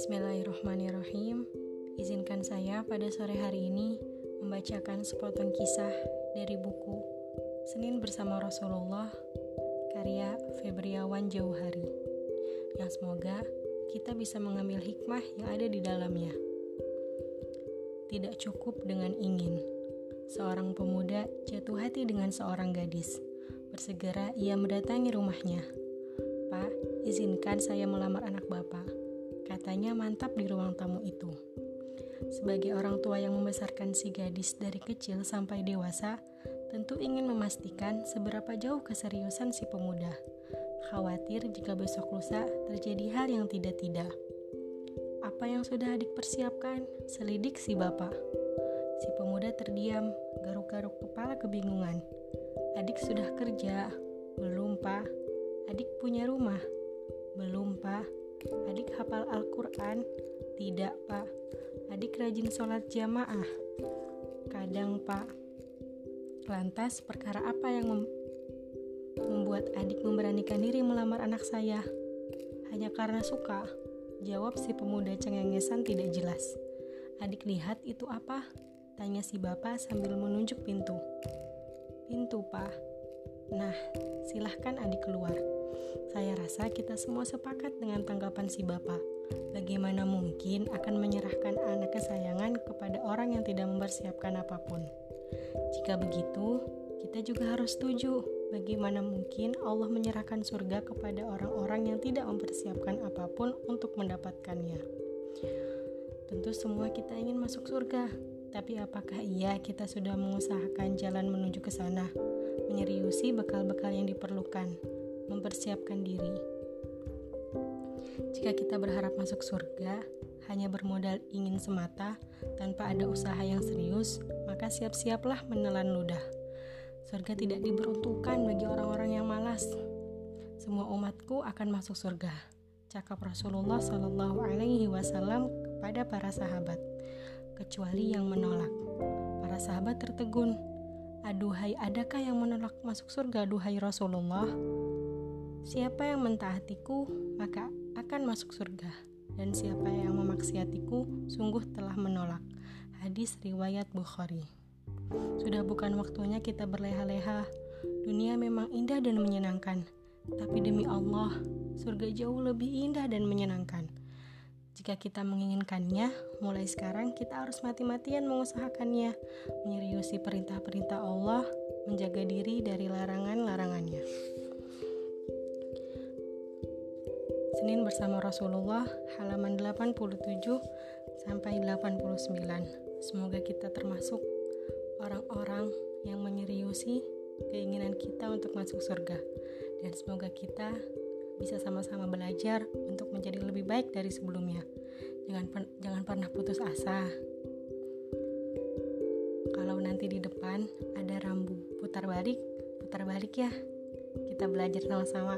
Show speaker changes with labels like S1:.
S1: Bismillahirrahmanirrahim. Izinkan saya pada sore hari ini membacakan sepotong kisah dari buku Senin bersama Rasulullah karya Febriawan Jauhari. Yang semoga kita bisa mengambil hikmah yang ada di dalamnya. Tidak cukup dengan ingin. Seorang pemuda jatuh hati dengan seorang gadis. Bersegera ia mendatangi rumahnya. Pak, izinkan saya melamar anak bapak. Katanya mantap di ruang tamu itu. Sebagai orang tua yang membesarkan si gadis dari kecil sampai dewasa, tentu ingin memastikan seberapa jauh keseriusan si pemuda. Khawatir jika besok lusa terjadi hal yang tidak-tidak. Apa yang sudah adik persiapkan? Selidik si bapak. Si pemuda terdiam, garuk-garuk kepala kebingungan. Adik sudah kerja? Belum, Pak. Adik punya rumah? Belum, Pak. Adik hafal Al-Quran? Tidak, Pak. Adik rajin sholat jamaah? Kadang, Pak. Lantas, perkara apa yang mem membuat adik memberanikan diri melamar anak saya? Hanya karena suka? Jawab si pemuda cengengesan tidak jelas. Adik lihat itu apa? Tanya si bapak sambil menunjuk pintu. Pintu, Pak. Nah, silahkan adik keluar. Saya rasa kita semua sepakat dengan tanggapan si bapak. Bagaimana mungkin akan menyerahkan anak kesayangan kepada orang yang tidak mempersiapkan apa pun? Jika begitu, kita juga harus setuju. Bagaimana mungkin Allah menyerahkan surga kepada orang-orang yang tidak mempersiapkan apa pun untuk mendapatkannya? Tentu semua kita ingin masuk surga, tapi apakah iya kita sudah mengusahakan jalan menuju ke sana? Menyeriusi bekal-bekal yang diperlukan, mempersiapkan diri. Jika kita berharap masuk surga, hanya bermodal ingin semata tanpa ada usaha yang serius, maka siap-siaplah menelan ludah. Surga tidak diperuntukkan bagi orang-orang yang malas. Semua umatku akan masuk surga. Cakap Rasulullah Shallallahu Alaihi Wasallam kepada para sahabat, kecuali yang menolak. Para sahabat tertegun. Aduhai, adakah yang menolak masuk surga, duhai Rasulullah? Siapa yang mentaatiku, maka akan masuk surga dan siapa yang memaksiatiku sungguh telah menolak. Hadis riwayat Bukhari. Sudah bukan waktunya kita berleha-leha. Dunia memang indah dan menyenangkan, tapi demi Allah, surga jauh lebih indah dan menyenangkan. Jika kita menginginkannya, mulai sekarang kita harus mati-matian mengusahakannya, menyeriusi perintah-perintah Allah, menjaga diri dari larangan-larangannya. Senin bersama Rasulullah halaman 87 sampai 89. Semoga kita termasuk orang-orang yang menyeriusi keinginan kita untuk masuk surga dan semoga kita bisa sama-sama belajar untuk menjadi lebih baik dari sebelumnya. Jangan jangan pernah putus asa. Kalau nanti di depan ada rambu putar balik, putar balik ya. Kita belajar sama-sama.